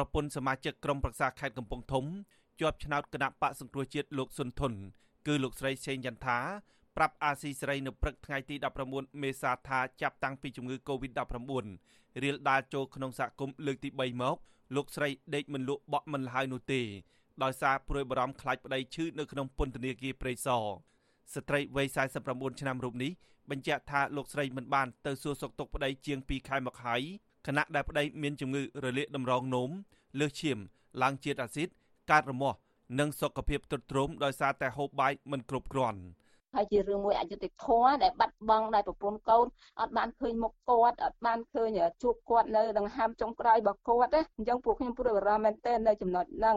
ប្រពន្ធសមាជិកក្រុមប្រឹក្សាខេត្តកំពង់ធំជាប់ឆ្នោតគណៈបកសង្គ្រោះជាតិលោកសុនធុនគឺលោកស្រីសេងចន្ទាប្រាប់អាស៊ីសេរីនៅព្រឹកថ្ងៃទី19មេសាថាចាប់តាំងពីជំងឺ Covid-19 រៀលដាលចូលក្នុងសហគមន៍លើកទី3មកលោកស្រីដេកមិនលក់បក់មិនលហើយនោះទេដោយសារព្រួយបារម្ភខ្លាចប្តីឈឺនៅក្នុងពន្ធនាគារព្រៃសរស្ត្រីវ័យ49ឆ្នាំរូបនេះបញ្ជាក់ថាលោកស្រីមិនបានទៅសួរសុខទុក្ខប្តីជាង2ខែមកហើយ ខណៈដែលប្តីមានជំងឺរលាកតម្រងនោមលើសឈាម ឡើងជាតិអាស៊ីត កើតរមាស់និងសុខភាពទ្រុឌទ្រោមដោយសារតែហូបបាយមិនគ្រប់គ្រាន់។ ហើយជារឿងមួយអយុត្តិធម៌ដែលបាត់បង់ដោយប្រពន្ធកូនអត់បានឃើញមុខគាត់អត់បានឃើញជួបគាត់នៅដង្ហើមចុងក្រោយរបស់គាត់ណាអញ្ចឹងពួកខ្ញុំព្រួយបារម្ភមែនទែននៅចំណុចហ្នឹង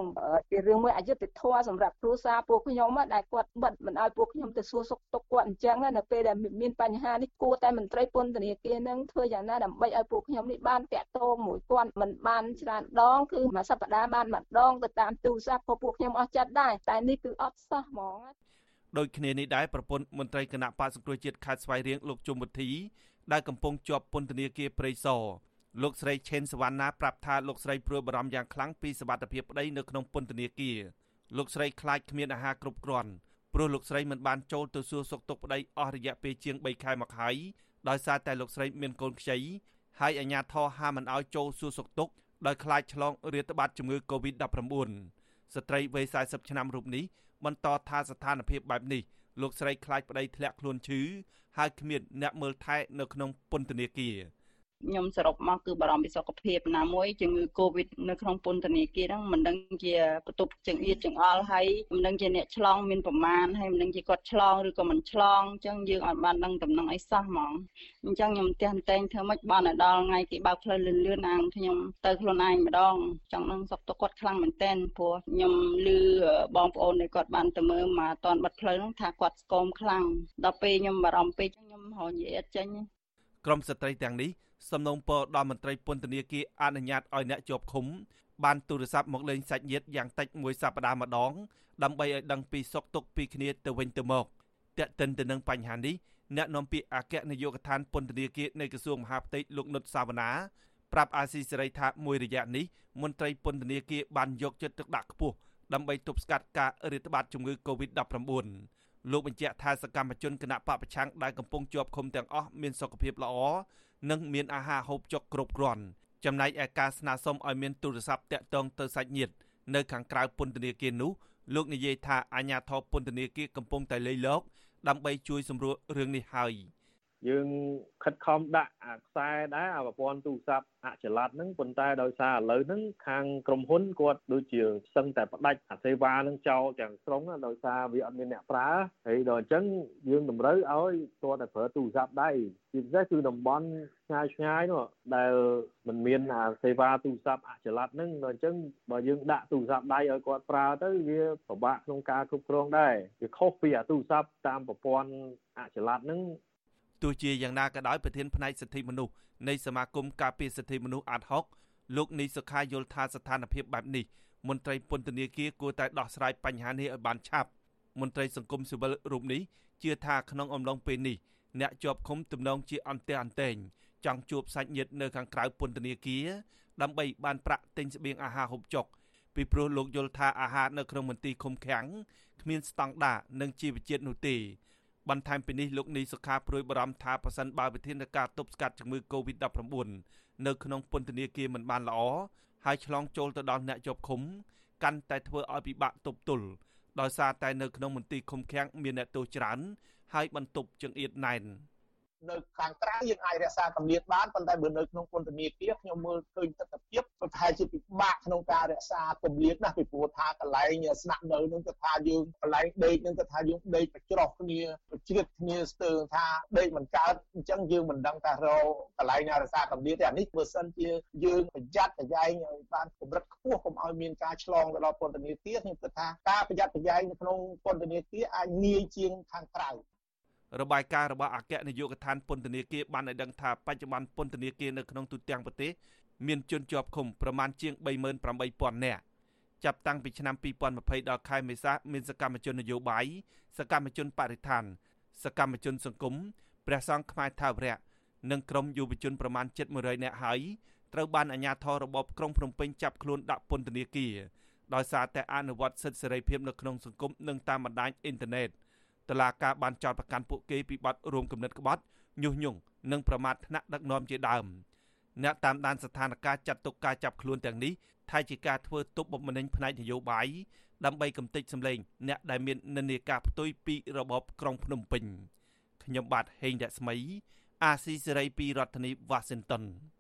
ជារឿងមួយអយុត្តិធម៌សម្រាប់គ្រួសារពួកខ្ញុំដែលគាត់បិទមិនឲ្យពួកខ្ញុំទៅសួរសុខទុក្ខគាត់អញ្ចឹងនៅពេលដែលមានបញ្ហានេះគួរតែមន្ត្រីពន្ធនាគារនឹងធ្វើយ៉ាងណាដើម្បីឲ្យពួកខ្ញុំនេះបានតាក់ទងមួយគាត់មិនបានច្រើនដងគឺមួយសប្តាហ៍បានម្ដងទៅតាមទូរស័ព្ទក៏ពួកខ្ញុំអស់ចិត្តដែរតែនេះគឺអត់សោះហ្មង ដូចគ្នានេះដែរប្រពន្ធមន្ត្រីគណៈបកសង្គ្រោះជាតិខេត្តស្វាយរៀងលោកជុំវុធីដែលកំពុងជាប់ពន្ធនាគារព្រៃសរលោកស្រីឆេនសវណ្ណាប្រាប់ថាលោកស្រីព្រួយបារម្ភយ៉ាងខ្លាំងពីសុខភាពប្តីនៅក្នុងពន្ធនាគារលោកស្រីខ្លាចគ្មានអាហារគ្រប់គ្រាន់ព្រោះលោកស្រីមិនបានចូលទៅសួរសុខទុក្ខប្តីអស់រយៈពេលជាង3ខែមកហើយដោយសារតែលោកស្រីមានកូនខ្ចីហើយអាជ្ញាធរហាមមិនឲ្យចូលសួរសុខទុក្ខដោយខ្លាចឆ្លងរាតត្បាតជំងឺ Covid-19 ស្ត្រីវ័យ40ឆ្នាំរូបនេះបន្តថាស្ថានភាពបែបនេះលោកស្រីខ្លាចប្តីធ្លាក់ខ្លួនឈឺហើយគ្មានអ្នកមើលថែនៅក្នុងពន្ធនាគារ ខ្ញុំសរុបមកគឺបារម្ភពីសុខភាពណាមួយជំងឺ Covid នៅក្នុងពន្ធនាគារហ្នឹងមិនដឹងជាបន្ទប់ចង្អៀតចង្អល់ហើយមិនដឹងជាអ្នកឆ្លងមានប្រមាណហើយមិនដឹងជាគាត់ឆ្លងឬក៏មិនឆ្លងអញ្ចឹងយើងអាចបានដឹងដំណឹងអីសោះហ្មងអញ្ចឹងខ្ញុំផ្ទះតែងធ្វើម៉េចបានឲ្យដល់ថ្ងៃគេបើកផ្លូវលឿនលឿនអាងខ្ញុំទៅខ្លួនឯងម្ដងចង់នឹងសុខទុក្ខគាត់ខ្លាំងមែនតើព្រោះខ្ញុំឮបងប្អូនដែលគាត់បានទៅមើលមកអត់តាន់បាត់ផ្លូវហ្នឹងថាគាត់ស្គមខ្លាំងដល់ពេលខ្ញុំបារម្ភពេកខ្ញុំរញអៀតចេញក្រុមស្ត្រីទាំងនេះ សំណូមពរដល់មន្ត្រីពន្ធនាគារអនុញ្ញាតឲ្យអ្នកជាប់ឃុំបានទូរស័ព្ទមកលេងសាច់ញាតិយ៉ាងតិចមួយសប្តាហ៍ម្ដងដើម្បីឲ្យដឹងពីសុខទុក្ខពីគ្នាទៅវិញទៅមកតែកតិនទៅនឹងបញ្ហានេះអ្នកនាំពាក្យអគ្គនាយកដ្ឋានពន្ធនាគារនៃក្រសួងមហាផ្ទៃលោកនុតសាវណ្ណាប្រាប់អាស៊ីសេរីថាមួយរយៈនេះមន្ត្រីពន្ធនាគារបានយកចិត្តទុកដាក់ខ្ពស់ដើម្បីទប់ស្កាត់ការរាតត្បាតជំងឺ Covid-19 លោកបញ្ជាក់ថាសកម្មជនគណៈបពប្រឆាំងដែលកំពុងជាប់ឃុំទាំងអស់មានសុខភាពល្អ និងមានអាហារហូបចុកគ្រប់គ្រាន់ចំណែកឯការស្នើសុំឲ្យមានទូរស័ព្ទតាក់ទងទៅសាច់ញាតិនៅខាងក្រៅពន្ធនាគារនោះលោកនិយាយថាអាជ្ញាធរពន្ធនាគារកំពុងតែលៃលកដើម្បីជួយសម្រួលរឿងនេះហើយ។ យើងខិតខំដាក់អាខ្សែដែរអាប្រព័ន្ធទូរស័ព្ទអចល័តហ្នឹងប៉ុន្តែដោយសារឥឡូវហ្នឹងខាងក្រុមហ៊ុនគាត់ដូចជាសឹងតែផ្ដាច់អាសេវាហ្នឹងចោលទាំងស្រុងដោយសារវាអត់មានអ្នកប្រើហើយដល់អញ្ចឹងយើងតម្រូវឲ្យតតែប្រើទូរស័ព្ទដៃជាពិសេសគឺតំបន់ឆ្ងាយឆ្ងាយនោះដែលมันមានអាសេវាទូរស័ព្ទអចល័តហ្នឹងដល់អញ្ចឹងបើយើងដាក់ទូរស័ព្ទដៃឲ្យគាត់ប្រើទៅវាពិបាកក្នុងការគ្រប់គ្រងដែរវាខុសពីអាទូរស័ព្ទតាមប្រព័ន្ធអចល័តហ្នឹង ទោះជាយ៉ាងណាក៏ដោយប្រធានផ្នែកសិទ្ធិមនុស្សនៃសមាគមការពារសិទ្ធិមនុស្សអាត់ហុកលោកនីសុខាយល់ថាស្ថានភាពបែបនេះមន្ត្រីពន្ធនាគារគួរតែដោះស្រាយបញ្ហានេះឲ្យបានឆាប់មន្ត្រីសង្គមស៊ីវិលរូបនេះជឿថាក្នុងអំឡុងពេលនេះអ្នកជាប់ឃុំទំនងជាអន្ទះអន្ទែងចង់ជួបសាច់ញាតិនៅខាងក្រៅពន្ធនាគារដើម្បីបានប្រាក់ទិញស្បៀងអាហារហូបចុកពីព្រោះលោកយល់ថាអាហារនៅក្នុងមន្ទីរឃុំឃាំងគ្មានស្តង់ដារនិងជីវជាតិនោះទេ បន្ថែមពីនេះលោកនីសុខាព្រួយបារម្ភថាប្រសិនបើវិធានការទប់ស្កាត់ជំងឺ Covid-19 នៅក្នុងពន្ធនាគារមិនបានល្អហើយឆ្លងចូលទៅដល់អ្នកជាប់ឃុំកាន់តែធ្វើឲ្យពិបាកទប់ទល់ដោយសារតែនៅក្នុងមន្ទីរឃុំឃាំងមានអ្នកទោសច្រើនហើយបន្ទប់ចង្អៀតណែន។ នៅខាងក្រៅយើងអាចរក្សាកម្រិតបានប៉ុន្តែបើនៅក្នុងពន្ធនាគារខ្ញុំមើលឃើញទស្សនវិជ្ជាប្រហែលជាពិបាកក្នុងការរក្សាកម្រិតណាស់ពីព្រោះថាកន្លែងស្នាក់នៅនឹងគឺថាយើងកន្លែងដេកនឹងគឺថាយើងដេកប្រច្រោះគ្នាប្រជ្រៀតគ្នាស្ទើរថាដេកមិនកើតអញ្ចឹងយើងមិនដឹងថារកន្លែងណារក្សាកម្រិតទេអានេះបើសិនជាយើងប្រយ័ត្នប្រយែងឲ្យបានកម្រិតខ្ពស់កុំឲ្យមានការឆ្លងទៅដល់ពន្ធនាគារខ្ញុំគិតថាការប្រយ័ត្នប្រយែងនៅក្នុងពន្ធនាគារអាចងាយជាងខាងក្រៅ របាយការណ៍របស់អគ្គនាយកដ្ឋានពន្ធនាគារបានឲ្យដឹងថាបច្ចុប្បន្នពន្ធនាគារនៅក្នុងទូទាំងប្រទេសមានជនជាប់ឃុំប្រមាណជាង38000នាក់ចាប់តាំងពីឆ្នាំ2020ដល់ខែមេសាមានសកម្មជននយោបាយសកម្មជនបរិស្ថាន សកម្មជនសង្គមព្រះសង្ឃខ្មែរថាវរៈនិងក្រុមយុវជនប្រមាណ700នាក់ហើយត្រូវបានអាជ្ញាធររបបក្រុងភ្នំពេញចាប់ខ្លួនដាក់ពន្ធនាគារដោយសារតែអនុវត្តសិទ្ធិសេរីភាពនៅក្នុងសង្គមនិងតាមបណ្ដាញអ៊ីនធឺណិត តឡាការបានចោទប្រកាន់ពួកគេពីបទរួមគំនិតក្បត់ញុះញង់និងប្រមាថថ្នាក់ដឹកនាំជាដើមអ្នកតាមដានស្ថានភាពចាត់ទុកការចាប់ខ្លួនទាំងនេះថាជាការធ្វើទុបបុកម្នេញផ្នែកនយោបាយដើម្បីកំទេចសម្លេងអ្នកដែលមាននិន្នាការផ្ទុយពីរបបក្រុងភ្នំពេញខ្ញុំបាទហេងរស្មី អាស៊ីសេរីពីរដ្ឋធានី Washington